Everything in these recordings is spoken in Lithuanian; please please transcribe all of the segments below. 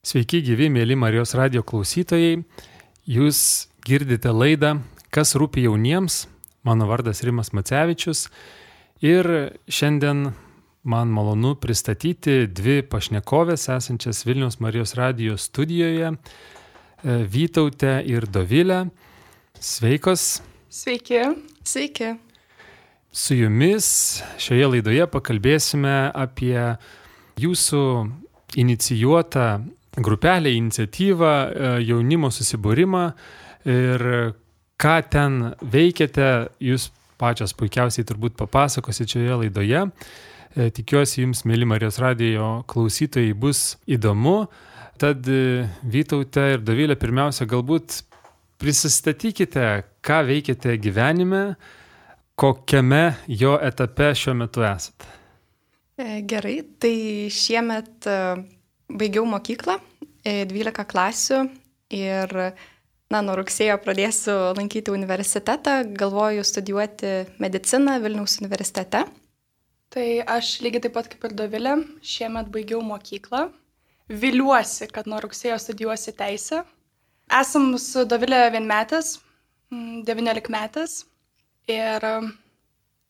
Sveiki, gyvi mėly Marijos radio klausytojai. Jūs girdite laidą Kas rūpi jauniems. Mano vardas Rimas Macevičius. Ir šiandien man malonu pristatyti dvi pašnekovės esančias Vilnius Marijos radio studijoje e, - Vytautė ir Dovilė. Sveikos. Sveiki. Sveiki. Su jumis šioje laidoje pakalbėsime apie jūsų inicijuotą grupelę, iniciatyvą, e, jaunimo susibūrimą ir ką ten veikiate, jūs pačios puikiausiai turbūt papasakosite šioje laidoje. E, tikiuosi jums, mėly Marijos radijo klausytojai, bus įdomu. Tad e, Vytautė ir Davilė, pirmiausia, galbūt prisistatykite, ką veikiate gyvenime, kokiame jo etape šiuo metu esate. Gerai, tai šiemet baigiau mokyklą, 12 e, klasių ir na, nuo rugsėjo pradėsiu lankyti universitetą, galvoju studijuoti mediciną Vilniaus universitete. Tai aš lygiai taip pat kaip ir Dovilė, šiemet baigiau mokyklą. Viliuosi, kad nuo rugsėjo studijuosi teisę. Esam su Dovilė vienmetės, 19 metės. Ir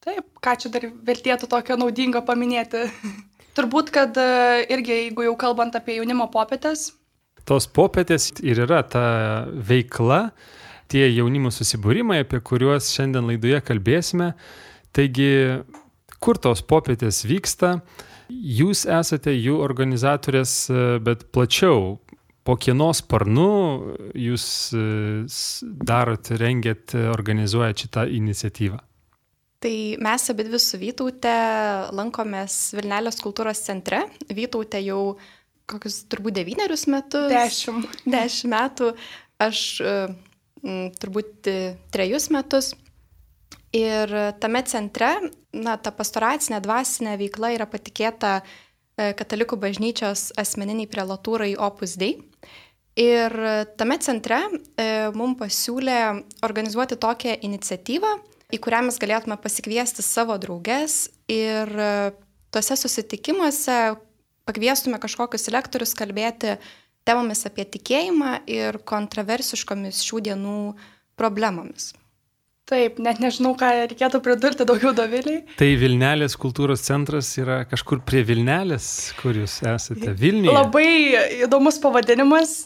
taip, ką čia dar vertėtų tokio naudingo paminėti. Turbūt, kad e, irgi, jeigu jau kalbant apie jaunimo popietės. Tos popietės ir yra ta veikla, tie jaunimo susibūrimai, apie kuriuos šiandien laidoje kalbėsime. Taigi, kur tos popietės vyksta, jūs esate jų organizatorės, e, bet plačiau, po kieno sparnu jūs e, darot, rengiat, organizuojat šitą iniciatyvą? Tai mes abi dvi su Vytaute lankomės Vilnelės kultūros centre. Vytaute jau kokius turbūt devynerius metus. Dešimt. Dešimt metų. Aš m, turbūt trejus metus. Ir tame centre, na, ta pastoracinė dvasinė veikla yra patikėta e, Katalikų bažnyčios asmeniniai prelatūrai Opus Dei. Ir tame centre e, mums pasiūlė organizuoti tokią iniciatyvą, į kurią mes galėtume pasikviesti savo drauges ir e, tuose susitikimuose pakviestume kažkokius lektorius kalbėti temomis apie tikėjimą ir kontroversiškomis šių dienų problemomis. Taip, net nežinau, ką reikėtų pridurti daugiau doviliai. Tai Vilnelės kultūros centras yra kažkur prie Vilnelės, kur jūs esate Vilniuje. Labai įdomus pavadinimas.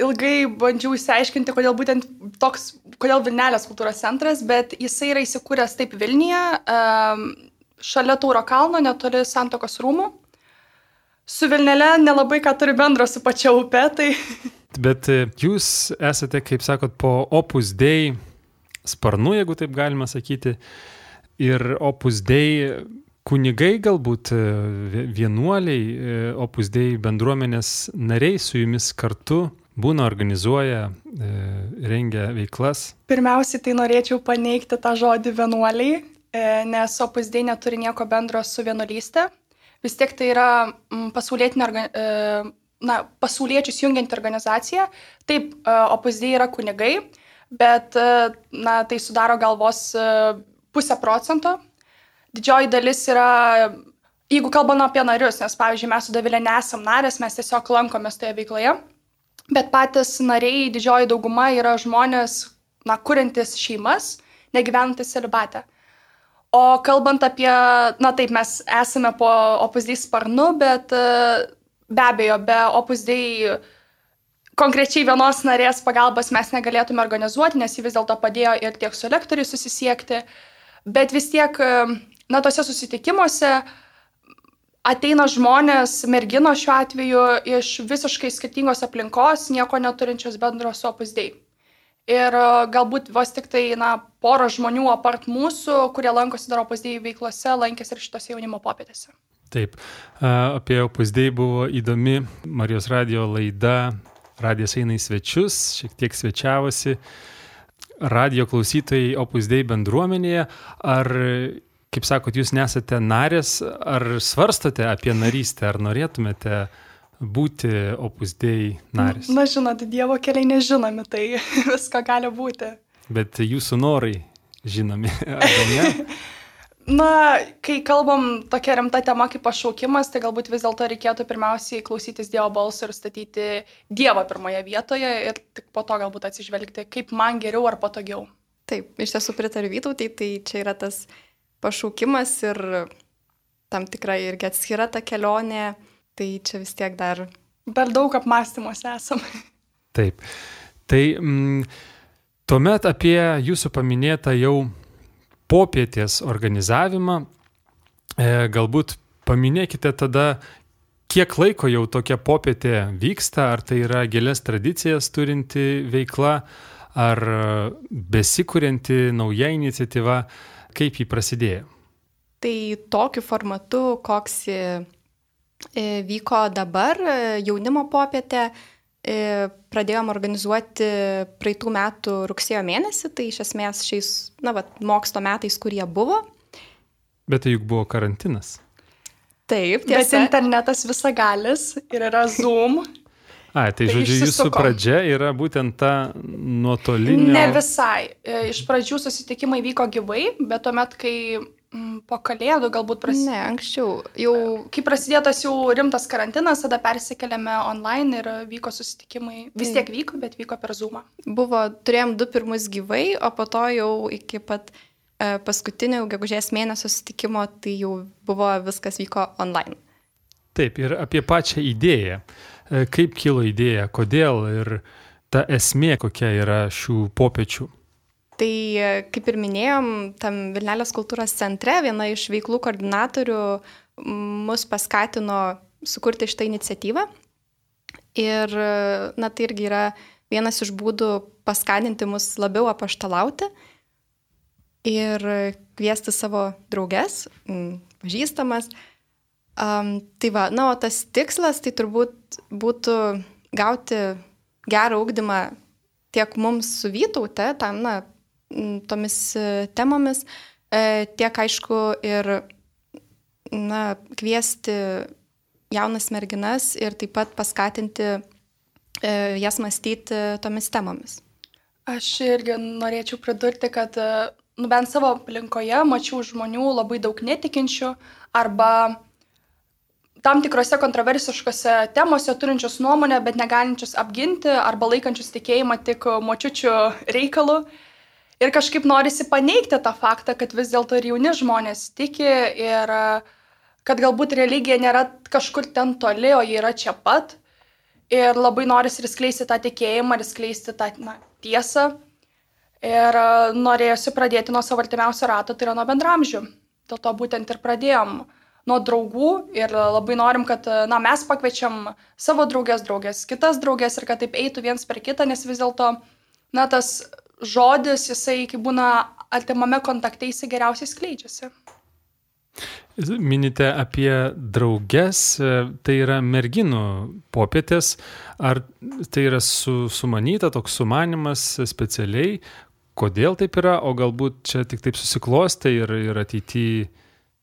Ilgai bandžiau įsiaiškinti, kodėl būtent toks, kodėl Vilnelės kultūros centras, bet jisai yra įsikūręs taip Vilniuje, šalia Tauro kalno, netoli Santokos rūmų. Su Vilnelė nelabai ką turi bendro su pačia upe, tai... Bet e, jūs esate, kaip sakot, po Opus Dei sparnu, jeigu taip galima sakyti. Ir opus dei kunigai galbūt e, vienuoliai, e, opus dei bendruomenės nariai su jumis kartu būna organizuoja, e, rengia veiklas. Pirmiausiai tai norėčiau paneigti tą žodį vienuoliai, nes opus dei neturi nieko bendro su vienuolystė. Vis tiek tai yra pasaulietinė organizacija na, pasauliečius jungianti organizacija. Taip, opus dei yra kunigai, bet e, na, tai sudaro gal vos e, pusę procento. Didžioji dalis yra, jeigu kalbam apie narius, nes pavyzdžiui mes su Davilė nesam narės, mes tiesiog lankomės toje veikloje, bet patys nariai, didžioji dauguma yra žmonės, na, kuriantis šeimas, negyvenantis celibatę. O kalbant apie, na taip, mes esame po Opus Dei sparnu, bet be abejo, be Opus Dei konkrečiai vienos narės pagalbos mes negalėtume organizuoti, nes ji vis dėlto padėjo ir tiek su lektoriai susisiekti, bet vis tiek, na, tose susitikimuose ateina žmonės, merginos šiuo atveju, iš visiškai skirtingos aplinkos, nieko neturinčios bendro su opusdei. Ir galbūt vos tik tai, na, poro žmonių apart mūsų, kurie lankosi dar opusdėjų veiklose, lankėsi ir šitose jaunimo popietėse. Taip, apie opusdėjų buvo įdomi Marijos radio laida radijas eina į svečius, šiek tiek svečiavosi radio klausytojai Opus Dei bendruomenėje. Ar, kaip sakot, jūs nesate narės, ar svarstote apie narystę, ar norėtumėte būti Opus Dei narės? Na, žinot, Dievo keliai nežinomi, tai visko gali būti. Bet jūsų norai žinomi, ar ne? Na, kai kalbam tokia rimta tema kaip pašaukimas, tai galbūt vis dėlto reikėtų pirmiausiai klausytis Dievo balso ir statyti Dievą pirmoje vietoje ir tik po to galbūt atsižvelgti, kaip man geriau ar patogiau. Taip, iš tiesų pritariu Vytautai, tai čia yra tas pašaukimas ir tam tikra irgi atskira ta kelionė, tai čia vis tiek dar. Per daug apmąstymuose esam. Taip. Tai mm, tuomet apie jūsų paminėtą jau popietės organizavimą. E, galbūt paminėkite tada, kiek laiko jau tokia popietė vyksta, ar tai yra gėlės tradicijas turinti veikla, ar besikūrinti nauja iniciatyva, kaip jį prasidėjo. Tai tokiu formatu, koks e, vyko dabar jaunimo popietė, E, pradėjom organizuoti praeitų metų rugsėjo mėnesį, tai iš esmės šiais, na, va, mokslo metais, kurie buvo. Bet tai juk buvo karantinas. Taip, tiesa. Bet internetas visagalis ir yra Zoom. A, tai, tai žodžiu, jūsų pradžia yra būtent ta nuotolinė. Ne visai. E, iš pradžių susitikimai vyko gyvai, bet tuomet, kai Mm, po kalėdų galbūt prasidėjo. Ne, anksčiau. Jau... Kai prasidėjo tas jau rimtas karantinas, tada persikeliame online ir vyko susitikimai. Vis tiek vyko, bet vyko per Zoom. Buvo, turėjom du pirmus gyvai, o po to jau iki pat e, paskutinio gegužės mėnesio susitikimo, tai jau buvo viskas vyko online. Taip, ir apie pačią idėją. E, kaip kilo idėja, kodėl ir ta esmė, kokia yra šių popiečių. Tai, kaip ir minėjom, tam Vilnelės kultūros centre viena iš veiklų koordinatorių mus paskatino sukurti šitą iniciatyvą. Ir, na, tai irgi yra vienas iš būdų paskatinti mus labiau apaštalauti ir kviesti savo drauges, pažįstamas. Um, tai va, na, o tas tikslas tai turbūt būtų gauti gerą ūkdymą tiek mums su Vytaute, tam, na, tomis e, temomis, e, tiek aišku ir na, kviesti jaunas merginas ir taip pat paskatinti e, jas mąstyti tomis temomis. Aš irgi norėčiau pridurti, kad nu, bent savo aplinkoje mačiau žmonių labai daug netikinčių arba tam tikrose kontroversiškose temose turinčius nuomonę, bet negalinčius apginti arba laikančius tikėjimą tik močiučių reikalu. Ir kažkaip norisi paneigti tą faktą, kad vis dėlto ir jauni žmonės tiki ir kad galbūt religija nėra kažkur ten toli, o ji yra čia pat. Ir labai norisi ir skleisti tą tikėjimą, ir skleisti tą na, tiesą. Ir norėjusi pradėti nuo savo artimiausio rato, tai yra nuo bendramžių. Dėl to būtent ir pradėjom nuo draugų ir labai norim, kad na, mes pakviečiam savo draugės draugės, kitas draugės ir kad taip eitų viens per kitą, nes vis dėlto, na, tas žodis, jisai, kai būna artimame kontakte, jisai geriausiai skleidžiasi. Minite apie drauges, tai yra merginų popietės, ar tai yra su, sumanyta toks sumanimas specialiai, kodėl taip yra, o galbūt čia tik taip susiklostė ir, ir ateityje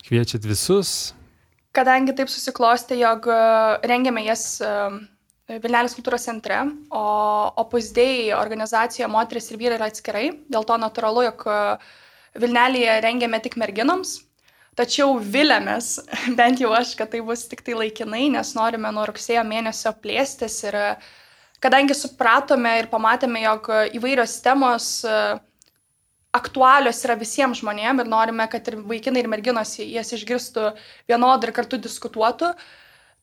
kviečiat visus? Kadangi taip susiklostė, jog rengiame jas Vilnelės kultūros centre, o opusdėjai organizacijoje moteris ir vyrai yra atskirai, dėl to natūralu, jog e, Vilnelėje rengiame tik merginoms, tačiau vilėmės, bent jau aš, kad tai bus tik tai laikinai, nes norime nuo rugsėjo mėnesio plėstis ir e, kadangi supratome ir pamatėme, jog įvairios temos e, aktualios yra visiems žmonėms ir norime, kad ir vaikinai ir merginos jas išgirstų vienodai ir kartu diskutuotų,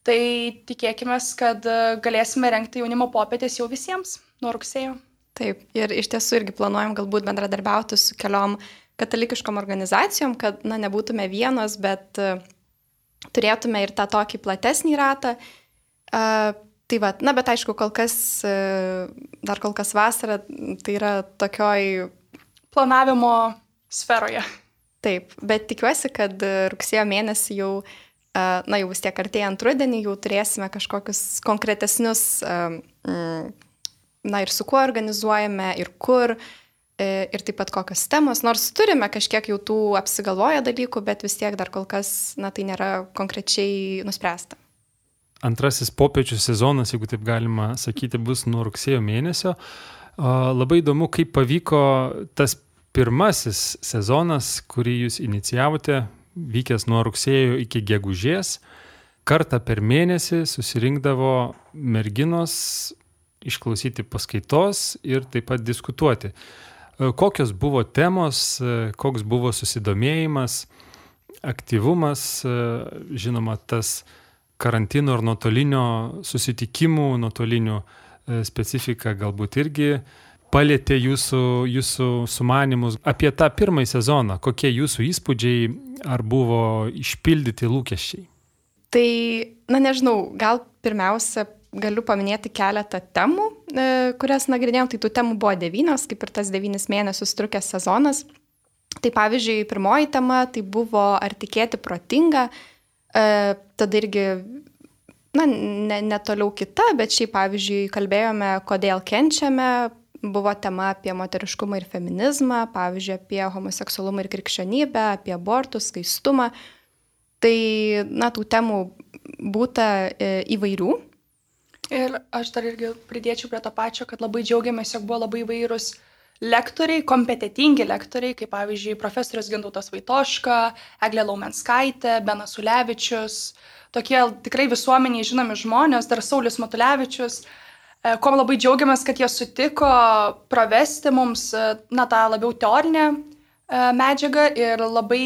Tai tikėkime, kad e, galėsime renkti jaunimo popietės jau visiems nuo rugsėjo. Taip, ir iš tiesų irgi planuojam galbūt bendradarbiauti su keliom katalikiškom organizacijom, kad, na, nebūtume vienos, bet uh, turėtume ir tą tokį platesnį ratą. Uh, tai va, na, bet aišku, kol kas, uh, dar kol kas vasara, tai yra tokioj... Planavimo sferoje. Taip, bet tikiuosi, kad rugsėjo mėnesį jau uh, na jau vis tiek artėjant rudenį jau turėsime kažkokius konkretesnius, mm, na ir su kuo organizuojame, ir kur, e, ir taip pat kokios temos, nors turime kažkiek jau tų apsigalvoję dalykų, bet vis tiek dar kol kas, na tai nėra konkrečiai nuspręsta. Antrasis popiečių sezonas, jeigu taip galima sakyti, bus nuo rugsėjo mėnesio. Labai įdomu, kaip pavyko tas pirmasis sezonas, kurį jūs inicijavote, vykęs nuo rugsėjo iki gegužės, kartą per mėnesį susirinkdavo merginos išklausyti paskaitos ir taip pat diskutuoti. E, kokios buvo temos, e, koks buvo susidomėjimas, aktyvumas, e, žinoma, tas karantino ar nuotolinio susitikimų, nuotolinių specifika galbūt irgi palėtė jūsų, jūsų sumanimus apie tą pirmąjį sezoną, kokie jūsų įspūdžiai, ar buvo išpildyti lūkesčiai? Tai, na nežinau, gal pirmiausia galiu paminėti keletą temų, e, kurias nagrinėjom. Tai tų temų buvo devynios, kaip ir tas devynis mėnesius trukęs sezonas. Tai pavyzdžiui, pirmoji tema tai buvo ar tikėti protinga, e, tada irgi, na, ne, ne toliau kita, bet šiaip pavyzdžiui, kalbėjome, kodėl kenčiame, buvo tema apie moteriškumą ir feminizmą, pavyzdžiui, apie homoseksualumą ir krikščionybę, apie abortus, skaistumą. Tai, na, tų temų būta e, įvairių. Ir aš dar irgi pridėčiau prie to pačio, kad labai džiaugiamės, jog buvo labai įvairūs lektoriai, kompetitingi lektoriai, kaip pavyzdžiui profesorius Gintautas Vaitoška, Eglė Laumenskaitė, Benas Ulevičius, tokie tikrai visuomeniai žinomi žmonės, dar Saulis Matulevičius. E, kuo labai džiaugiamės, kad jie sutiko pravesti mums, e, na, tą labiau teorinę e, medžiagą ir labai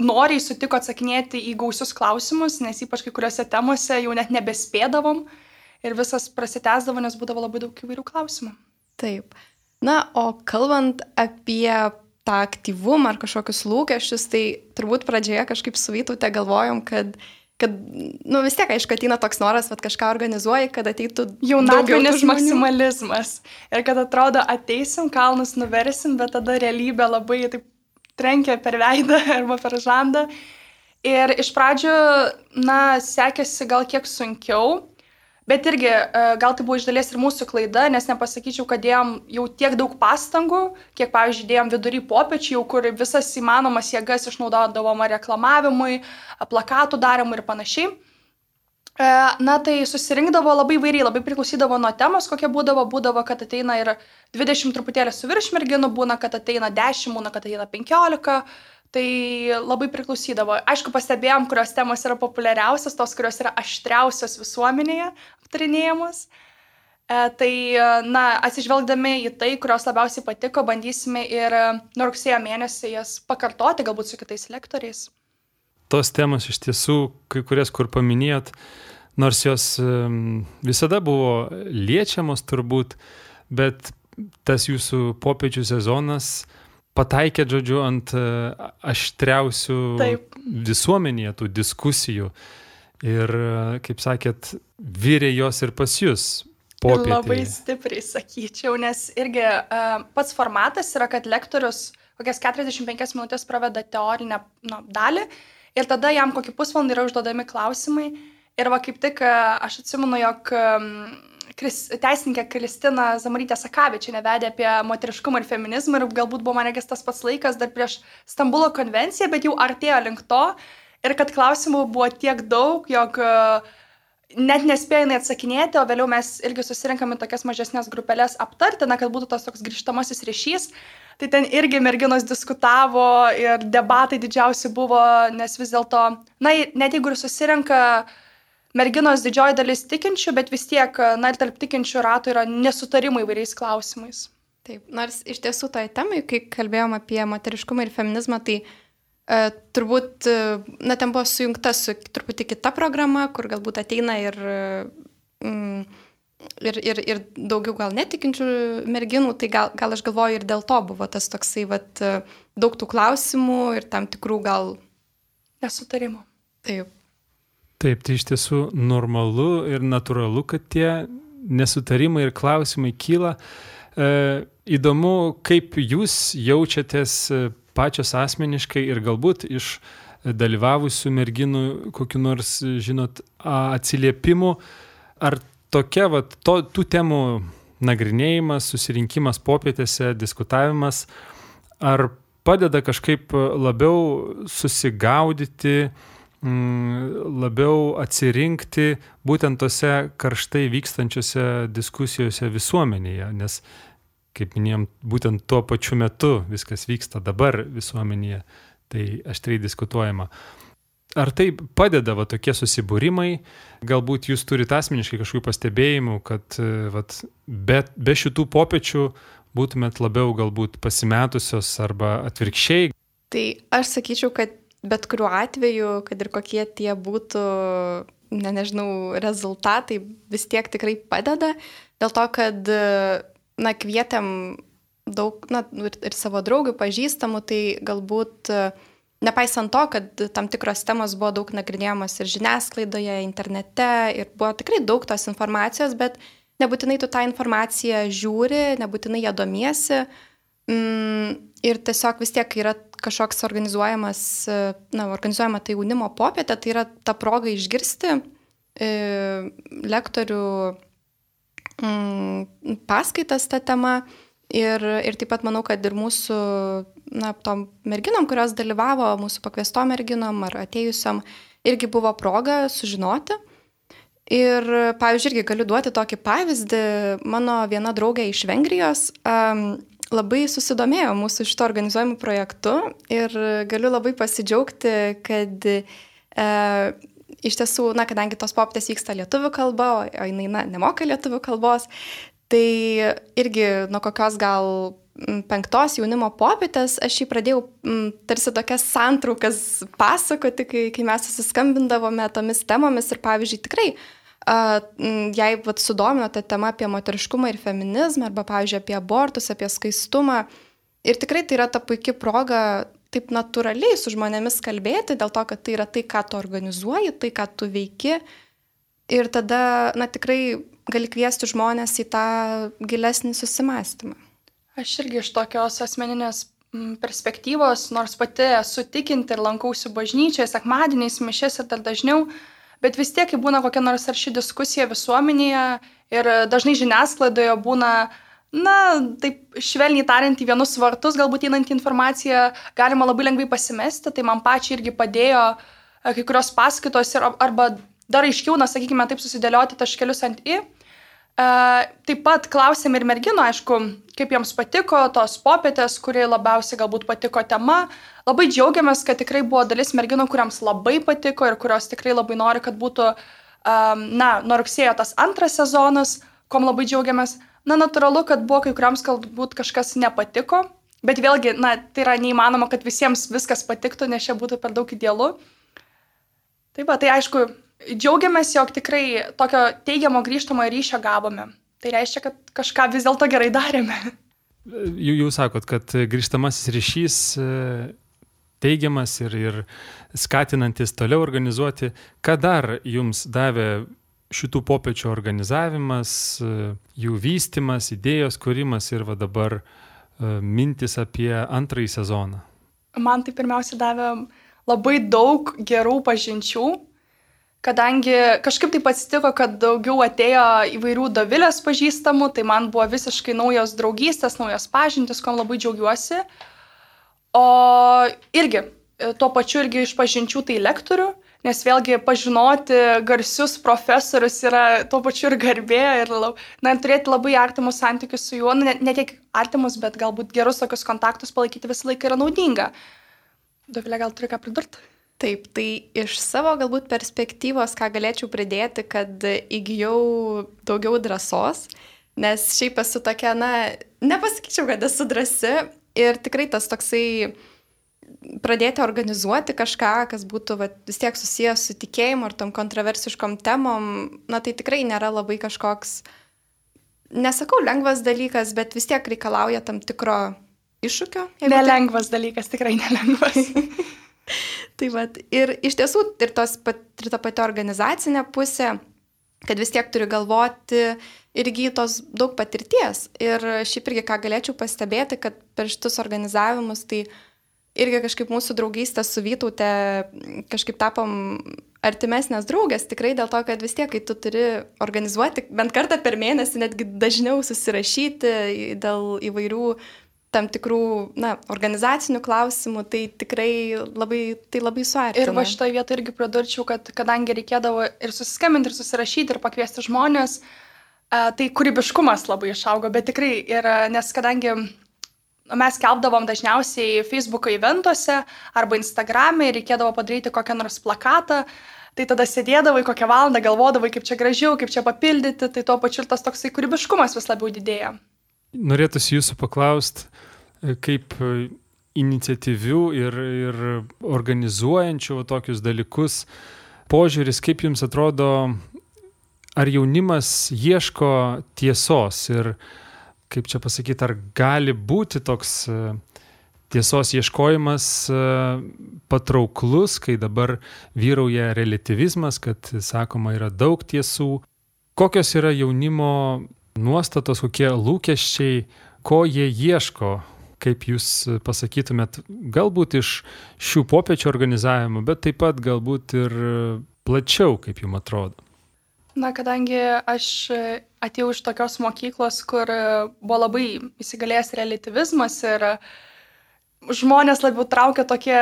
noriai sutiko atsakinėti į gausius klausimus, nes ypač kai kuriuose temose jau net nebespėdavom ir visas prasitęsdavo, nes būdavo labai daug įvairių klausimų. Taip. Na, o kalbant apie tą aktyvumą ar kažkokius lūkesčius, tai turbūt pradžioje kažkaip su Vytute galvojom, kad uh, kad, nu vis tiek, aišku, ateina toks noras, kad kažką organizuoji, kad ateitų jaunatvinis maksimalizmas. Ir kad atrodo, ateisim, kalnus nuversim, bet tada realybė labai taip trenkia per veidą arba per žandą. Ir iš pradžių, na, sekėsi gal kiek sunkiau, Bet irgi e, gal tai buvo iš dalies ir mūsų klaida, nes nepasakyčiau, kad dėjom jau tiek daug pastangų, kiek, pavyzdžiui, dėjom vidury popiečių, kur visas įmanomas jėgas išnaudodavom reklamavimui, plakatų darimui ir panašiai. E, na, tai susirinkdavo labai vairiai, labai priklausydavo nuo temos, kokia būdavo. Būdavo, kad ateina ir 20 truputėlį su virš merginų, būna, kad ateina 10, būna, kad ateina 15 Tai labai priklausydavo. Aišku, pastebėjom, kurios temos yra populiariausios, tos, kurios yra aštriausios visuomenėje aptarinėjamos. E, tai, na, atsižvelgdami į tai, kurios labiausiai patiko, bandysime ir nuo rugsėjo mėnesio jas pakartoti, galbūt su kitais lektoriais. Tos temos iš tiesų, kai kurias, kur paminėjot, nors jos visada buvo liečiamos turbūt, bet tas jūsų popiečių sezonas, pataikė, žodžiu, ant e, aštriausių Taip. visuomenėje tų diskusijų. Ir, e, kaip sakėt, vyrė jos ir pas jūs. Popietėje. Labai stipriai sakyčiau, nes irgi uh, pats formatas yra, kad lektorius kokias 45 minutės praveda teorinę nu, dalį ir tada jam kokį pusvalandį yra užduodami klausimai. Ir va kaip tik uh, aš atsimenu, jog um, Kris, teisininkė Kristina Zamarytė Sakavičia nevedė apie moteriškumą ir feminizmą ir galbūt buvo man regis tas pats laikas dar prieš Stambulo konvenciją, bet jau artėjo link to ir kad klausimų buvo tiek daug, jog e, net nespėjai atsakinėti, o vėliau mes irgi susirinkame tokias mažesnės grupelės aptarti, na, kad būtų tas toks grįžtamasis ryšys. Tai ten irgi merginos diskutavo ir debatai didžiausi buvo, nes vis dėlto, na, net jeigu ir susirenka uh, merginos didžioji dalis tikinčių, bet vis tiek, na ir tarp tikinčių ratų yra nesutarimai įvairiais klausimais. Taip, nors iš tiesų toj temai, kai kalbėjom apie moteriškumą ir feminizmą, tai e, turbūt, na, ten buvo sujungta su truputį kita programa, kur galbūt ateina ir, mm, ir, ir, ir daugiau gal netikinčių merginų, tai gal, gal aš galvoju ir dėl to buvo tas toksai, vat, daug tų klausimų ir tam tikrų gal nesutarimų. Taip. Taip, tai iš tiesų normalu ir natūralu, kad tie nesutarimai ir klausimai kyla. E, įdomu, kaip jūs jaučiatės e, pačios asmeniškai ir galbūt iš dalyvavusių merginų kokiu nors, žinot, atsiliepimų, ar tokia, va, to, tų temų nagrinėjimas, susirinkimas popietėse, diskutavimas, ar padeda kažkaip labiau susigaudyti, labiau atsirinkti būtent tose karštai vykstančiose diskusijose visuomenėje, nes kaip minėjom, būtent tuo pačiu metu viskas vyksta dabar visuomenėje, tai aštriai diskutuojama. Ar tai padeda va, tokie susibūrimai, galbūt jūs turite asmeniškai kažkokių pastebėjimų, kad vat, be, be šitų popiečių būtumėt labiau galbūt pasimetusios arba atvirkščiai? Tai aš sakyčiau, kad bet kuriuo atveju, kad ir kokie tie būtų, ne, nežinau, rezultatai, vis tiek tikrai padeda, dėl to, kad, na, kvietėm daug, na, ir, ir savo draugų, pažįstamų, tai galbūt Nepaisant to, kad tam tikros temos buvo daug nagrinėjamos ir žiniasklaidoje, internete, ir buvo tikrai daug tos informacijos, bet nebūtinai tu tą informaciją žiūri, nebūtinai ją domiesi. Mm, ir tiesiog vis tiek yra kažkoks organizuojamas, na, organizuojama tai jaunimo popietė, tai yra ta proga išgirsti e, lektorių mm, paskaitas tą temą. Ir, ir taip pat manau, kad ir mūsų, na, tom merginom, kurios dalyvavo, mūsų pakviesto merginom ar atėjusiam, irgi buvo proga sužinoti. Ir, pavyzdžiui, irgi galiu duoti tokį pavyzdį. Mano viena draugė iš Vengrijos um, labai susidomėjo mūsų šito organizuojamu projektu ir galiu labai pasidžiaugti, kad uh, iš tiesų, na, kadangi tos poptės vyksta lietuvių kalba, o jinai, na, nemoka lietuvių kalbos, Tai irgi nuo kokios gal penktos jaunimo popietės aš jį pradėjau m, tarsi tokias santraukas pasakoti, kai, kai mes susiskambindavome tomis temomis ir pavyzdžiui tikrai, jei vat, sudomino ta tema apie moteriškumą ir feminizmą arba pavyzdžiui apie abortus, apie skaistumą ir tikrai tai yra ta puikia proga taip natūraliai su žmonėmis kalbėti, dėl to, kad tai yra tai, ką tu organizuoji, tai, ką tu veiki ir tada, na tikrai gali kviesti žmonės į tą gilesnį susimastymą. Aš irgi iš tokios asmeninės perspektyvos, nors pati esu tikinti ir lankausi bažnyčioje, sekmadieniais, mišės ir dar dažniau, bet vis tiek, kai būna kokia nors arši diskusija visuomenėje ir dažnai žiniasklaidoje būna, na, taip švelniai tariant, į vienus vartus, galbūt einant informaciją, galima labai lengvai pasimesti, tai man pačiai irgi padėjo e, kai kurios paskaitos ir, arba dar aiškiau, na, sakykime, taip susidėlioti taškelius ant į. Taip pat klausėm ir merginų, aišku, kaip jiems patiko tos popietės, kuri labiausiai galbūt patiko tema. Labai džiaugiamės, kad tikrai buvo dalis merginų, kuriams labai patiko ir kurios tikrai labai nori, kad būtų, na, nuo rugsėjo tas antras sezonas, kom labai džiaugiamės. Na, natūralu, kad buvo kai kuriams galbūt kažkas nepatiko, bet vėlgi, na, tai yra neįmanoma, kad visiems viskas patiktų, nes čia būtų per daug idealu. Taip tai aišku, džiaugiamės, jog tikrai tokio teigiamo grįžtamo ryšio gavome. Tai reiškia, kad kažką vis dėlto gerai darėme. Jūs sakot, kad grįžtamasis ryšys e, teigiamas ir, ir skatinantis toliau organizuoti. Ką dar jums davė šitų popiečių organizavimas, e, jų vystimas, idėjos kūrimas ir va dabar e, mintis apie antrąjį sezoną? Man tai pirmiausia davė labai daug gerų pažinčių, kadangi kažkaip taip atsitiko, kad daugiau atėjo įvairių Dovilės pažįstamų, tai man buvo visiškai naujos draugystės, naujos pažintis, kom labai džiaugiuosi. O irgi, tuo pačiu irgi iš pažinčių tai lektorių, nes vėlgi pažinoti garsius profesorius yra tuo pačiu ir garbė ir na, turėti labai artimus santykius su juo, nu, ne, ne tiek artimus, bet galbūt gerus tokius kontaktus palaikyti visą laiką yra naudinga. Dovilė, gal turi ką pridurti? Taip, tai iš savo galbūt perspektyvos, ką galėčiau pridėti, kad įgyjau daugiau drąsos, nes šiaip esu tokia, na, nepasakyčiau, kad esu drąsi ir tikrai tas toksai pradėti organizuoti kažką, kas būtų va, vis tiek susijęs su tikėjimu ar tom kontroversiškom temom, na tai tikrai nėra labai kažkoks, nesakau lengvas dalykas, bet vis tiek reikalauja tam tikro iššūkio. Nelengvas tai... dalykas, tikrai nelengvas. tai vat, ir iš tiesų ir, tos, ir ta pati organizacinė pusė, kad vis tiek turi galvoti ir įgytos daug patirties. Ir šiaip irgi ką galėčiau pastebėti, kad per šitus organizavimus tai irgi kažkaip mūsų draugystė su Vytaute kažkaip tapom artimesnės draugės, tikrai dėl to, kad vis tiek, kai tu turi organizuoti bent kartą per mėnesį, netgi dažniau susirašyti dėl įvairių tam tikrų, na, organizacinių klausimų, tai tikrai labai, tai labai suartina. Ir va šitoje vietoje irgi pridurčiau, kad kadangi reikėdavo ir susiskambinti, ir susirašyti, ir pakviesti žmonės, tai kūrybiškumas labai išaugo, bet tikrai ir nes kadangi mes kelbdavom dažniausiai Facebook'o eventuose arba Instagram'e ir reikėdavo padaryti kokią nors plakatą, tai tada sėdėdavai kokią valandą, galvodavai, kaip čia gražiau, kaip čia papildyti, tai tuo pačiu ir tas toksai kūrybiškumas vis labiau didėja. Norėtųsi jūsų paklausti, kaip iniciatyvių ir, ir organizuojančių tokius dalykus požiūris, kaip jums atrodo, ar jaunimas ieško tiesos ir kaip čia pasakyti, ar gali būti toks e, tiesos ieškojimas e, patrauklus, kai dabar vyrauja relativizmas, kad sakoma yra daug tiesų. Kokios yra jaunimo nuostatos, kokie lūkesčiai, ko jie ieško, kaip jūs pasakytumėt, galbūt iš šių popiečių organizavimo, bet taip pat galbūt ir plačiau, kaip jums atrodo. Na, kadangi aš atėjau iš tokios mokyklos, kur buvo labai įsigalėjęs relativizmas ir žmonės labiau traukia tokie,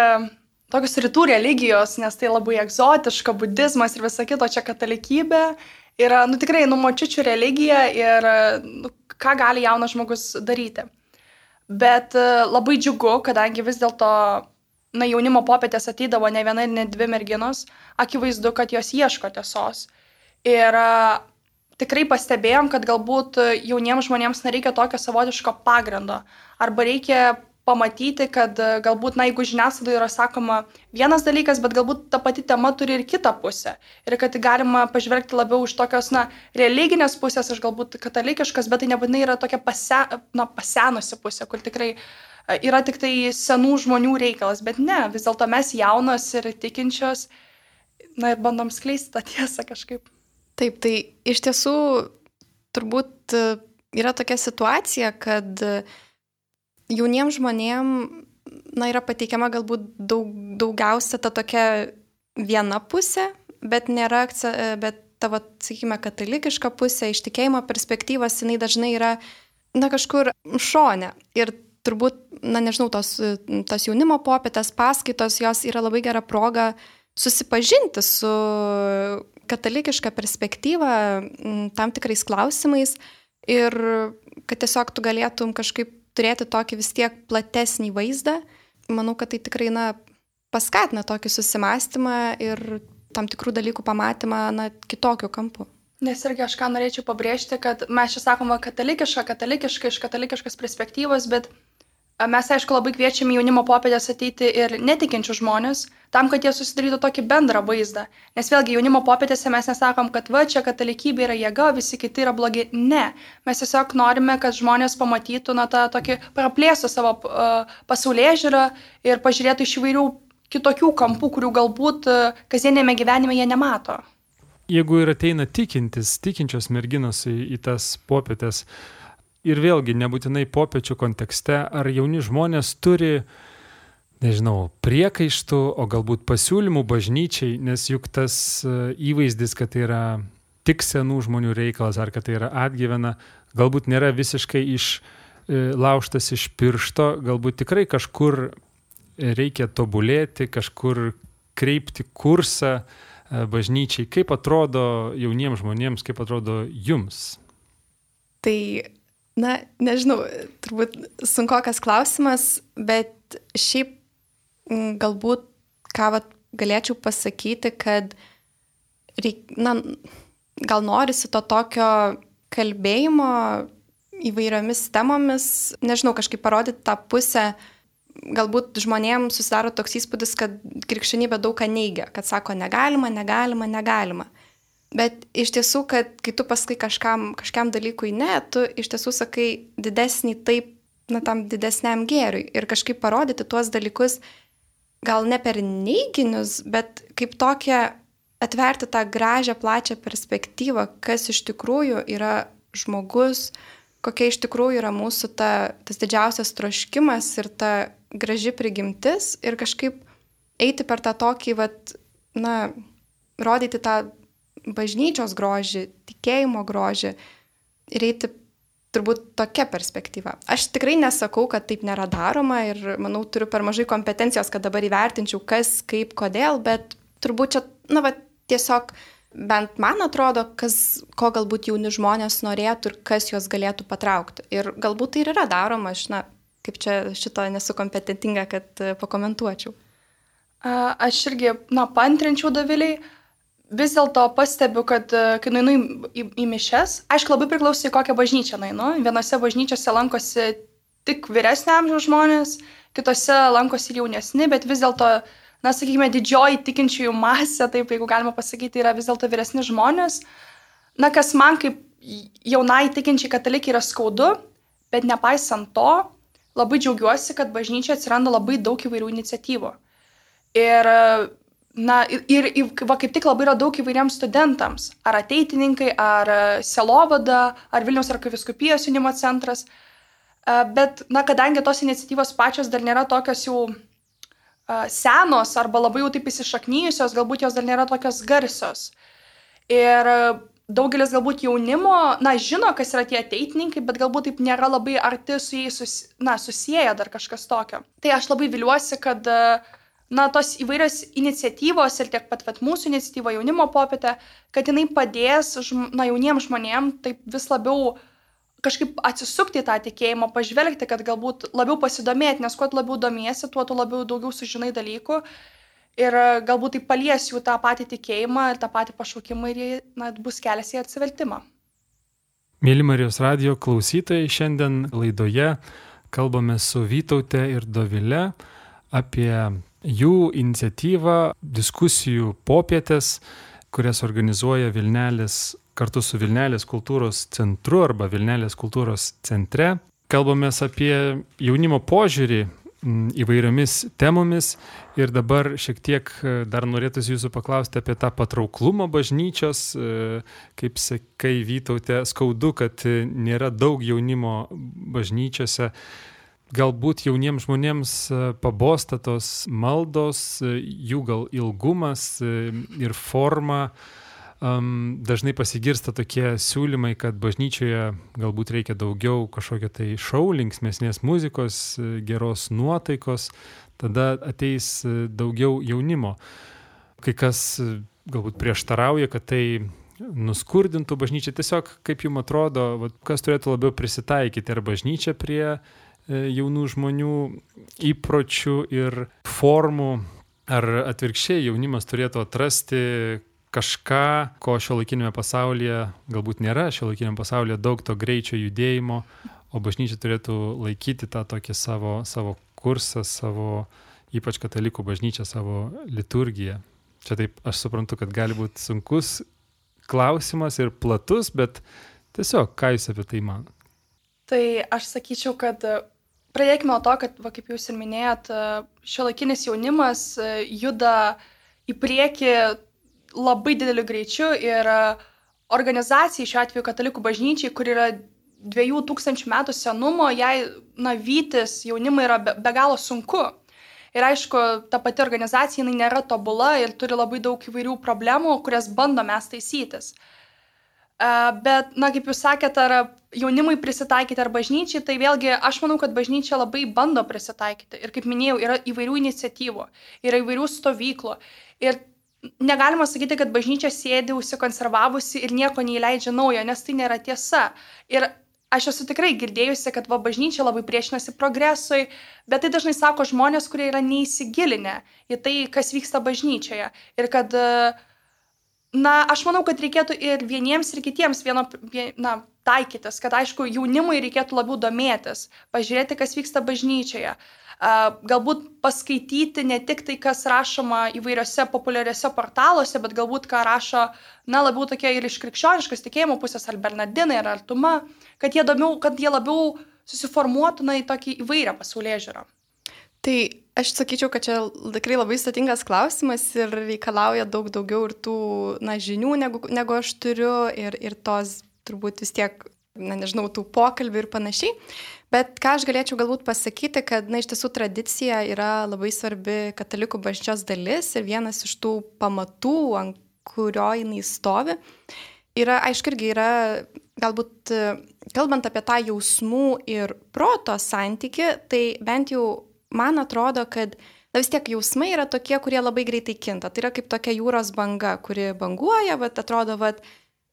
tokios rytų religijos, nes tai labai egzotiška, budizmas ir visa kito, čia katalikybė yra, nu tikrai, numočiučių religija ir nu, ką gali jaunas žmogus daryti. Bet labai džiugu, kadangi vis dėlto na, jaunimo popietės ateidavo ne viena ir ne dvi merginos, akivaizdu, kad jos ieško tiesos. Ir tikrai pastebėjom, kad galbūt jauniems žmonėms nereikia tokio savotiško pagrindo. Arba reikia pamatyti, kad galbūt, na, jeigu žiniasklaidoje yra sakoma vienas dalykas, bet galbūt ta pati tema turi ir kitą pusę. Ir kad galima pažvelgti labiau iš tokios, na, religinės pusės, aš galbūt katalikiškas, bet tai nebūtinai yra tokia pase, na, pasenusi pusė, kur tikrai yra tik tai senų žmonių reikalas. Bet ne, vis dėlto mes jaunos ir tikinčios, na, ir bandom skleisti tą tiesą kažkaip. Taip, tai iš tiesų turbūt e, yra tokia situacija, kad e, jauniems žmonėm na, yra pateikiama galbūt daug, daugiausia ta tokia viena pusė, bet nėra, bet tavo, sakykime, katalikiška pusė, iš tikėjimo perspektyvos, jinai dažnai yra, na, kažkur šone. Ir turbūt, na, nežinau, tos, tos jaunimo popietės paskaitos, jos yra labai gera proga susipažinti su katalikišką perspektyvą tam tikrais klausimais ir kad tiesiog tu galėtum kažkaip turėti tokį vis tiek platesnį vaizdą, manau, kad tai tikrai, na, paskatina tokį susimastymą ir tam tikrų dalykų pamatymą, na, kitokiu kampu. Nes irgi aš ką norėčiau pabrėžti, kad mes čia sakoma katalikiška, katalikiška, iš katalikiškas perspektyvos, bet Mes, aišku, labai kviečiame jaunimo popietės ateiti ir netikinčių žmonės, tam, kad jie susidarytų tokį bendrą vaizdą. Nes vėlgi jaunimo popietėse mes nesakom, kad va, čia katalikybė yra jėga, visi kiti yra blogi. Ne. Mes tiesiog norime, kad žmonės pamatytų, na, tą tokį praplėstų savo uh, pasaulyje žiūrą ir pažiūrėtų iš įvairių kitokių kampų, kurių galbūt uh, kasdienėme gyvenime jie nemato. Jeigu ir ateina tikintis, tikinčios merginos į, į tas popietės, uh, ir vėlgi nebūtinai popiečių kontekste, ar jauni žmonės turi, nežinau, priekaištų, o galbūt pasiūlymų bažnyčiai, nes juk tas e, įvaizdis, kad tai yra tik senų žmonių reikalas, ar kad tai yra atgyvena, galbūt nėra visiškai išlauštas e, iš piršto, galbūt tikrai kažkur reikia tobulėti, kažkur kreipti kursą e, bažnyčiai. Kaip atrodo jauniems žmonėms, kaip atrodo jums? Tai Na, nežinau, turbūt sunkokas klausimas, bet šiaip galbūt ką vat, galėčiau pasakyti, kad reik, na, gal norisi to tokio kalbėjimo įvairiomis temomis, nežinau, kažkaip parodyti tą pusę, galbūt žmonėms susidaro toks įspūdis, kad krikščionybė daug ką neigia, kad sako negalima, negalima, negalima. Bet iš tiesų, kad kai tu pasakai kažkam, kažkam dalykui ne, tu iš tiesų sakai didesnį taip, na, tam didesniam gėriui. Ir kažkaip parodyti tuos dalykus gal ne per neiginius, bet kaip tokią atverti tą gražią, plačią perspektyvą, kas iš tikrųjų yra žmogus, kokia iš tikrųjų yra mūsų ta, tas didžiausias troškimas ir ta graži prigimtis ir kažkaip eiti per tą tokį, vat, na, rodyti tą bažnyčios grožį, tikėjimo grožį ir eiti turbūt tokia perspektyva. Aš tikrai nesakau, kad taip nėra daroma ir manau, turiu per mažai kompetencijos, kad dabar įvertinčiau, kas, kaip, kodėl, bet turbūt čia, na, va, tiesiog bent man atrodo, kas, ko galbūt jauni žmonės norėtų ir kas juos galėtų patraukti. Ir galbūt tai ir yra daroma, aš, na, kaip čia šito nesu kompetentinga, kad e, pakomentuočiau. Aš irgi, na, pantrinčiau daviliai. Vis dėlto pastebiu, kad e, kai nueinu į, į, į mišes, aišku, labai priklauso į kokią bažnyčią nueinu. Vienose bažnyčiose lankosi tik vyresnio amžiaus žmonės, kitose lankosi ir jaunesni, bet vis dėlto na, sakykime, didžioji tikinčiųjų masė, taip jeigu galima pasakyti, yra vis dėlto vyresni žmonės. Na, kas man kaip jaunai tikinčiai katalikai yra skaudu, bet nepaisant to, labai džiaugiuosi, kad bažnyčia atsiranda labai daug įvairių iniciatyvų. Ir, na, ir, ir, va, kaip tik labai yra daug įvairiems studentams, ar ateitininkai, ar selovada, ar Vilniaus arkiviskupijos jaunimo centras. Bet, na, kadangi tos iniciatyvos pačios dar nėra tokios jau senos arba labai jau taip įsišaknyjusios, galbūt jos dar nėra tokios garsios. Ir daugelis galbūt jaunimo, na, žino, kas yra tie ateitininkai, bet galbūt taip nėra labai arti su jais, sus, na, susiję dar kažkas tokio. Tai aš labai viliuosi, kad, na, tos įvairios iniciatyvos ir tiek pat, pat mūsų iniciatyva jaunimo popietė, kad jinai padės, na, jauniems žmonėms taip vis labiau kažkaip atsisukti į tą tikėjimą, pažvelgti, kad galbūt labiau pasidomėti, nes kuo labiau domiesi, tuo tu labiau daugiau sužinai dalykų ir galbūt tai palies jų tą patį tikėjimą tą patį pašaukimą ir jie na, bus kelias į atsivertimą. Mėly Marijos radio klausytojai, šiandien laidoje kalbame su Vytaute ir Dovile apie jų iniciatyvą diskusijų popietės, kurias organizuoja Vilnelis kartu su Vilnelės kultūros centru arba Vilnelės kultūros centre. Kalbamės apie jaunimo požiūrį įvairiomis temomis ir dabar šiek tiek e, dar norėtųsi jūsų paklausti apie tą patrauklumą bažnyčios, e, kaip sakai Vytautė, skaudu, kad e, nėra daug jaunimo bažnyčiose. Galbūt jauniems žmonėms pabosta tos maldos, jų gal ilgumas ir forma um, dažnai pasigirsta tokie siūlymai, kad bažnyčioje galbūt reikia daugiau kažkokio tai šau, linksmėsnės muzikos, geros nuotaikos, tada ateis daugiau jaunimo. Kai kas galbūt prieštarauja, kad tai nuskurdintų bažnyčią. Tiesiog, kaip jums atrodo, kas turėtų labiau prisitaikyti, ar bažnyčia prie e, jaunų žmonių įpročių ir formų, ar atvirkščiai jaunimas turėtų atrasti kažką, ko šio laikinėme pasaulyje galbūt nėra, šio laikinėme pasaulyje daug to greičio judėjimo, o bažnyčia turėtų laikyti tą tokį savo, savo kursą, savo, ypač katalikų bažnyčią, savo liturgiją. Čia taip aš suprantu, kad gali būti sunkus klausimas ir platus, bet tiesiog, ką jūs apie tai manate? Tai aš sakyčiau, kad pradėkime nuo to, kad, va, kaip jūs ir minėjot, šio laikinis jaunimas juda į priekį labai dideliu greičiu ir e, organizacijai, šiuo atveju katalikų bažnyčiai, kur yra dviejų tūkstančių metų senumo, jai navytis jaunimui yra be, be galo sunku. Ir aišku, ta pati organizacija jinai nėra tobula ir turi labai daug įvairių problemų, kurias bandome taisytis. Uh, bet, na, kaip jūs sakėte, ar jaunimui prisitaikyti ar bažnyčiai, tai vėlgi aš manau, kad bažnyčia labai bando prisitaikyti. Ir kaip minėjau, yra įvairių iniciatyvų, yra įvairių stovyklų. Ir negalima sakyti, kad bažnyčia sėdi užsikonservavusi ir nieko neįleidžia naujo, nes tai nėra tiesa. Ir aš esu tikrai girdėjusi, kad va bažnyčia labai priešinasi progresui, bet tai dažnai sako žmonės, kurie yra neįsigilinę į tai, kas vyksta bažnyčioje. Ir kad, na, aš manau, kad reikėtų ir vieniems, ir kitiems vieno, na, taikytis, kad aišku, jaunimui reikėtų labiau domėtis, pažiūrėti, kas vyksta bažnyčioje. Galbūt paskaityti ne tik tai, kas rašoma įvairiose populiariuose portaluose, bet galbūt ką rašo, na, labiau tokie ir iš krikščioniškas tikėjimo pusės, ar Bernardinai, ar Artuma, kad jie, domiau, kad jie labiau susiformuotų na, į tokį įvairią pasaulyje žiūrą. Tai aš sakyčiau, kad čia tikrai labai sudėtingas klausimas ir reikalauja daug daugiau ir tų na, žinių, negu, negu aš turiu, ir, ir tos turbūt vis tiek, na nežinau, tų pokalbių ir panašiai. Bet ką aš galėčiau galbūt pasakyti, kad, na, iš tiesų tradicija yra labai svarbi katalikų bažnyčios dalis ir vienas iš tų pamatų, ant kurio jinai stovi, yra, aišku, irgi yra, galbūt, kalbant apie tą jausmų ir proto santyki, tai bent jau man atrodo, kad na vis tiek jausmai yra tokie, kurie labai greitai kinta. Tai yra kaip tokia jūros banga, kuri banguoja, vat, atrodo, vat,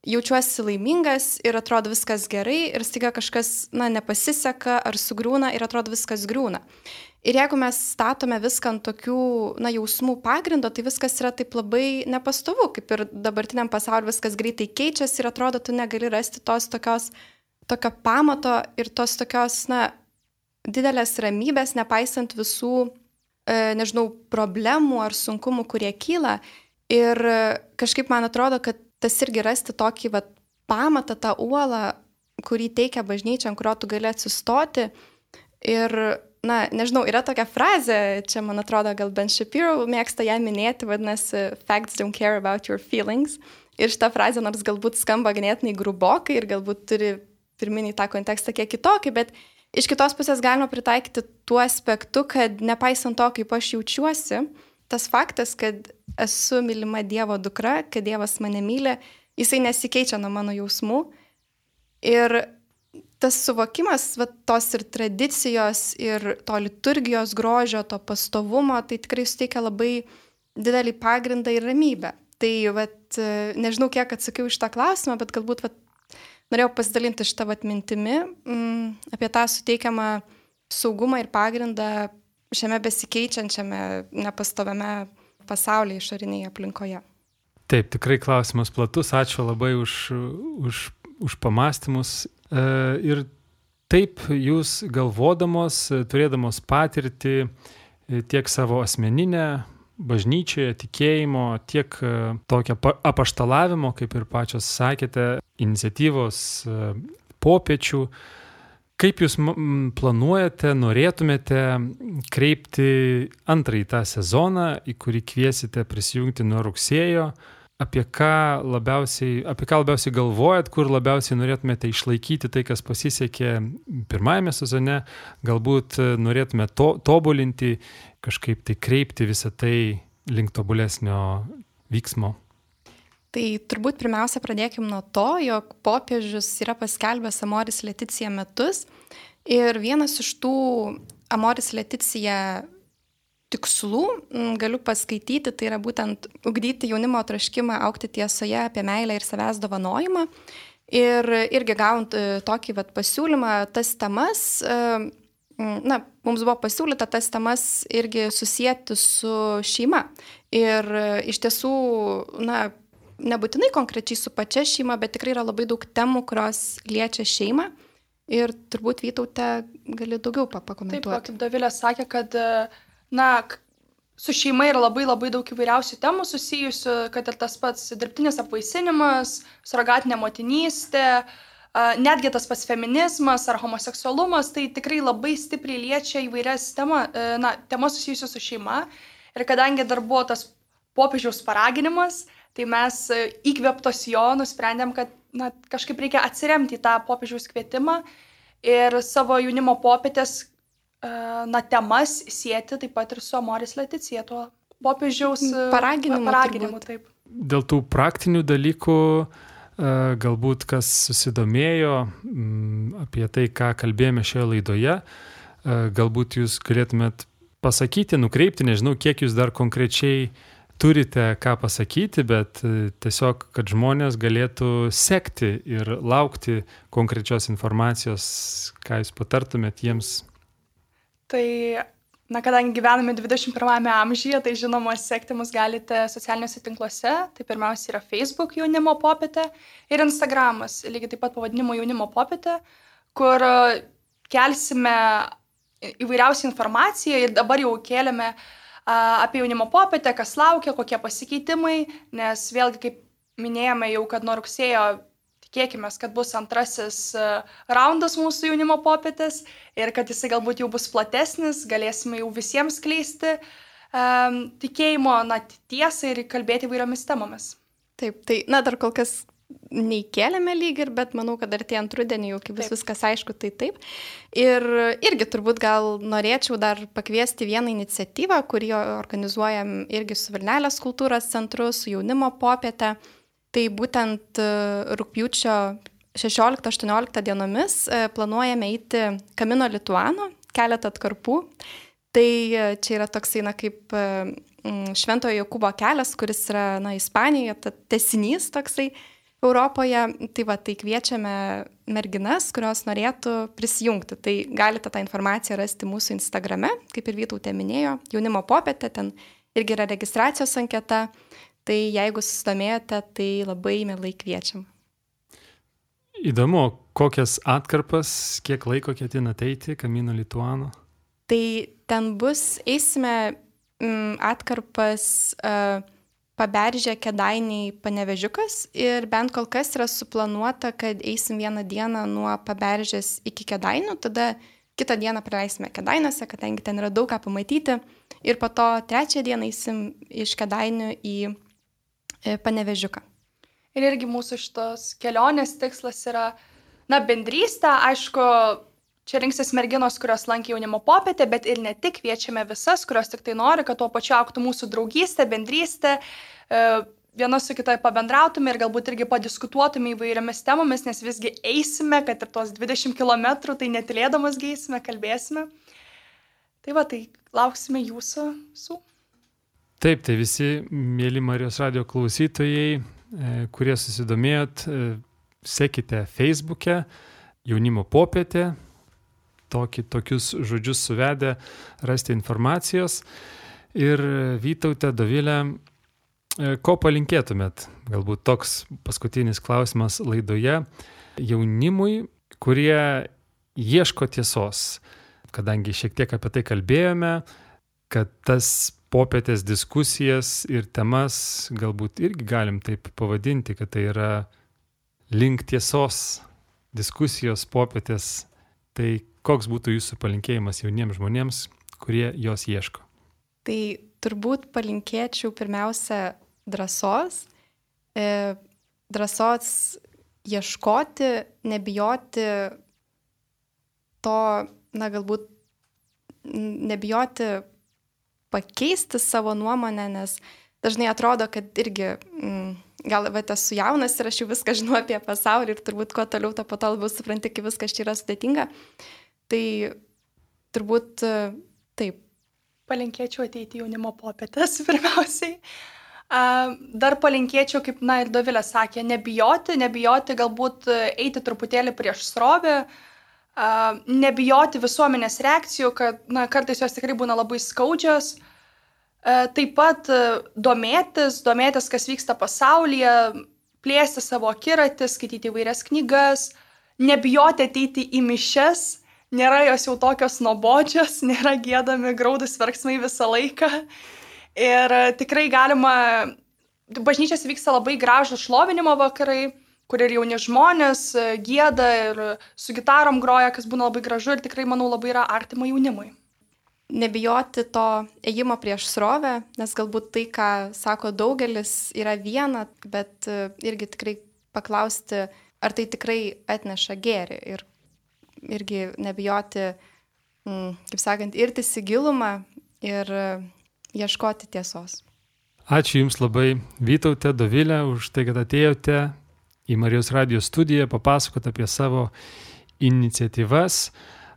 jaučiuosi laimingas ir atrodo viskas gerai ir staiga kažkas, na, nepasiseka ar sugriūna ir atrodo viskas griūna. Ir jeigu mes statome viską ant tokių, na, jausmų pagrindo, tai viskas yra taip labai nepastovu, kaip ir dabartiniam pasauliu viskas greitai keičiasi ir atrodo, tu negali rasti tos tokios, tokio pamato ir tos tokios, na, didelės ramybės, nepaisant visų, e, nežinau, problemų ar sunkumų, kurie kyla. Ir kažkaip man atrodo, kad tas irgi rasti tokį, va, pamatą, tą uolą, kurį teikia bažnyčia, ant kurio tu gali atsistoti. Ir na, nežinau, yra tokia frazė, čia man atrodo, gal Ben Shapiro mėgsta ją minėti, vadinasi, facts don't care about your feelings. Ir šitą frazę nors galbūt skamba ganėtinai grubokai ir galbūt turi pirminį tą kontekstą kiek kitokį, bet iš kitos pusės galima pritaikyti tuo aspektu, kad nepaisant to, kaip aš jaučiuosi, tas faktas, kad esu mylima Dievo dukra, kad Dievas mane myli, jisai nesikeičia nuo mano jausmų. Ir tas suvokimas, va, tos ir tradicijos, ir to liturgijos grožio, to pastovumo, tai tikrai suteikia labai didelį pagrindą ir ramybę. Tai, vat, nežinau, kiek atsakiau iš tą klausimą, bet galbūt vat, norėjau pasidalinti šitą vat, mintimi mm, apie tą suteikiamą saugumą ir pagrindą šiame besikeičiančiame, nepastoviame pasaulyje išorinėje aplinkoje. Taip, tikrai klausimas platus, ačiū labai už, už, už pamastymus E, ir taip jūs galvodamos, turėdamos patirtį e, tiek savo asmeninę, bažnyčioje, tikėjimo, tiek e, tokio apaštalavimo, kaip ir pačios sakėte, iniciatyvos popiečių. Kaip jūs planuojate, norėtumėte kreipti antrąjį tą sezoną, į kurį kviesite prisijungti nuo rugsėjo, apie ką labiausiai, apie ką labiausiai galvojat, kur labiausiai norėtumėte išlaikyti tai, kas pasisekė pirmajame sezone, galbūt norėtumėte to, tobulinti, kažkaip tai kreipti visą tai link tobulesnio vyksmo. Tai turbūt pirmiausia pradėkim nuo to, jog popiežius yra paskelbęs Amoris Leticija metus ir vienas iš tų Amoris Leticija tikslų galiu paskaityti, tai yra būtent ugdyti jaunimo traškimą, aukti tiesoje apie meilę ir savęs dovanojimą. Ir irgi gaunant e, tokį vat, pasiūlymą, tas temas, e, na, mums buvo pasiūlyta tas temas irgi susijęti su šeima. Ir e, iš tiesų, na, nebūtinai konkrečiai su pačia šeima, bet tikrai yra labai daug temų, kurios liečia šeimą. Ir turbūt Vytaute gali daugiau pakomentuoti. Taip, kaip Davilė sakė, kad uh, na, su šeima yra labai labai daug įvairiausių temų susijusių, kad ir tas pats dirbtinis apvaisinimas, suragatinė motinystė, netgi tas pats feminizmas ar homoseksualumas, tai tikrai labai stipriai liečia įvairias tema, e, na, temas susijusios su šeima. Ir kadangi dar buvo tas popiežiaus paraginimas, tai mes e, įkvėptos jo nusprendėm, kad na, kažkaip reikia atsiremti į tą popiežiaus kvietimą ir savo jaunimo popietės na, temas sieti taip pat ir su Amoris Leticija, tuo popiežiaus paraginimu. paraginimu taip. Dėl tų praktinių dalykų, galbūt kas susidomėjo apie tai, ką kalbėjome šioje laidoje, galbūt jūs galėtumėt pasakyti, nukreipti, nežinau, kiek jūs dar konkrečiai turite ką pasakyti, bet tiesiog, kad žmonės galėtų sekti ir laukti konkrečios informacijos, ką jūs patartumėt jiems. Tai, na, kadangi gyvename 21 amžiuje, tai žinoma, sekti mus galite socialiniuose tinkluose. Tai pirmiausia yra Facebook jaunimo popietė ir Instagramas, lygiai taip pat pavadinimu jaunimo popietė, kur e, kelsime įvairiausią informaciją ir dabar jau kėlėme apie jaunimo popietę, kas laukia, kokie pasikeitimai, nes vėlgi, kaip minėjome jau, kad nuo rugsėjo tikėkime, kad bus antrasis e, raundas mūsų jaunimo popietės ir kad jisai galbūt jau bus platesnis, galėsime jau visiems kleisti um, tikėjimo na, tiesą ir kalbėti įvairiomis temomis. Taip, tai, na, dar kol kas neįkėlėme lyg ir, bet manau, kad artėjant rudenį jau kaip bus viskas aišku, tai taip. Ir irgi turbūt gal norėčiau dar pakviesti vieną iniciatyvą, kurį organizuojam irgi su Vilnelės kultūros centru, su jaunimo popietė. Tai būtent e, rūpjūčio 16-18 dienomis e, planuojame eiti Kamino Lituano, keletą atkarpų. Tai čia yra toksai, na, kaip Šventojo Jokūbo kelias, kuris yra, na, Ispanijoje, ta tesinys toksai Europoje. Tai va, tai kviečiame merginas, kurios norėtų prisijungti. Tai galite tą informaciją rasti mūsų Instagrame, kaip ir Vytautė minėjo, jaunimo popietė, ten irgi yra registracijos anketa. Tai jeigu susidomėjote, tai labai mielai kviečiam. Įdomu, kokias atkarpas, kiek laiko ketinate eiti Kamino Lituano? Tai ten bus, eisime mm, atkarpas uh, paberžė kedainiai panevežiukas ir bent kol kas yra suplanuota, kad eisim vieną dieną nuo paberžės iki kedainių, tada kitą dieną praleisime kedainiuose, kadangi ten yra daug ką pamatyti ir po to trečią dieną eisim iš kedainių į panevežiuką. Ir irgi mūsų šitos kelionės tikslas yra, na, bendrystė, aišku, čia rinksis merginos, kurios lankė jaunimo popietę, bet ir ne tik kviečiame visas, kurios tik tai nori, kad tuo pačiu auktų mūsų draugystė, bendrystė, e, viena su kitai pabendrautume ir galbūt irgi padiskutuotume įvairiomis temomis, nes visgi eisime, kad ir tos 20 km, tai netilėdamas geisime, kalbėsime. Tai va, tai lauksime jūsų su. Taip, tai visi mėly Marijos radio klausytojai, e, kurie susidomėjot, e, sekite Facebook'e jaunimo popietė, tokį, tokius žodžius suvedę, rasti informacijos. Ir Vytautė, Dovilė, e, ko palinkėtumėt? Galbūt toks paskutinis klausimas laidoje jaunimui, kurie ieško tiesos. Kadangi šiek tiek apie tai kalbėjome, kad tas popietės diskusijas ir temas galbūt irgi galim taip pavadinti, kad tai yra link tiesos diskusijos popietės. Tai koks būtų jūsų palinkėjimas jauniems žmonėms, kurie jos ieško? Tai turbūt palinkėčiau pirmiausia drąsos, e, drąsos ieškoti, nebijoti to, na galbūt nebijoti pakeisti savo nuomonę, nes dažnai atrodo, kad irgi mm, gal va, esu jaunas ir aš jau viską žinau apie pasaulį ir turbūt kuo toliau, to po to labiau supranti, kaip viskas čia yra sudėtinga. Tai turbūt taip. Palinkėčiau ateiti jaunimo popietės pirmiausiai. Dar palinkėčiau, kaip, na ir Dovilė sakė, nebijoti, nebijoti galbūt eiti truputėlį prieš srovę, nebijoti visuomenės reakcijų, kad na, kartais jos tikrai būna labai skaudžios. Taip pat domėtis, domėtis, kas vyksta pasaulyje, plėsti savo akiratį, skaityti įvairias knygas, nebijoti ateiti į mišes, nėra jos jau tokios nuobodžios, nėra gėdami graudus verksmai visą laiką. Ir tikrai galima, bažnyčiose vyksta labai gražų šlovinimo vakarai, kur ir jauni žmonės e, gėda ir su gitarom groja, kas būna labai gražu ir tikrai, manau, labai yra artima jaunimui. Nebijoti to ėjimo prieš srovę, nes galbūt tai, ką sako daugelis, yra viena, bet e, irgi tikrai paklausti, ar tai tikrai atneša gėri ir irgi nebijoti, mm, kaip sakant, irtis į gilumą ir e, ieškoti tiesos. Ačiū Jums labai, Vytautė, Dovilė, už tai, kad atėjote į Marijos radijos studiją papasakoti apie savo iniciatyvas,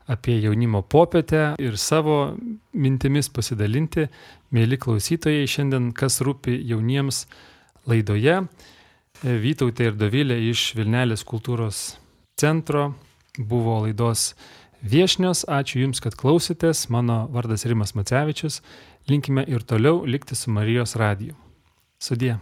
apie jaunimo popietę ir savo mintimis pasidalinti. Mėly klausytojai, šiandien kas rūpi jauniems laidoje. Vytautė ir Dovilė iš Vilnelės kultūros centro buvo laidos viešnios. Ačiū Jums, kad klausėtės. Mano vardas Rimas Macevičius. Linkime ir toliau likti su Marijos radiju. Sudie.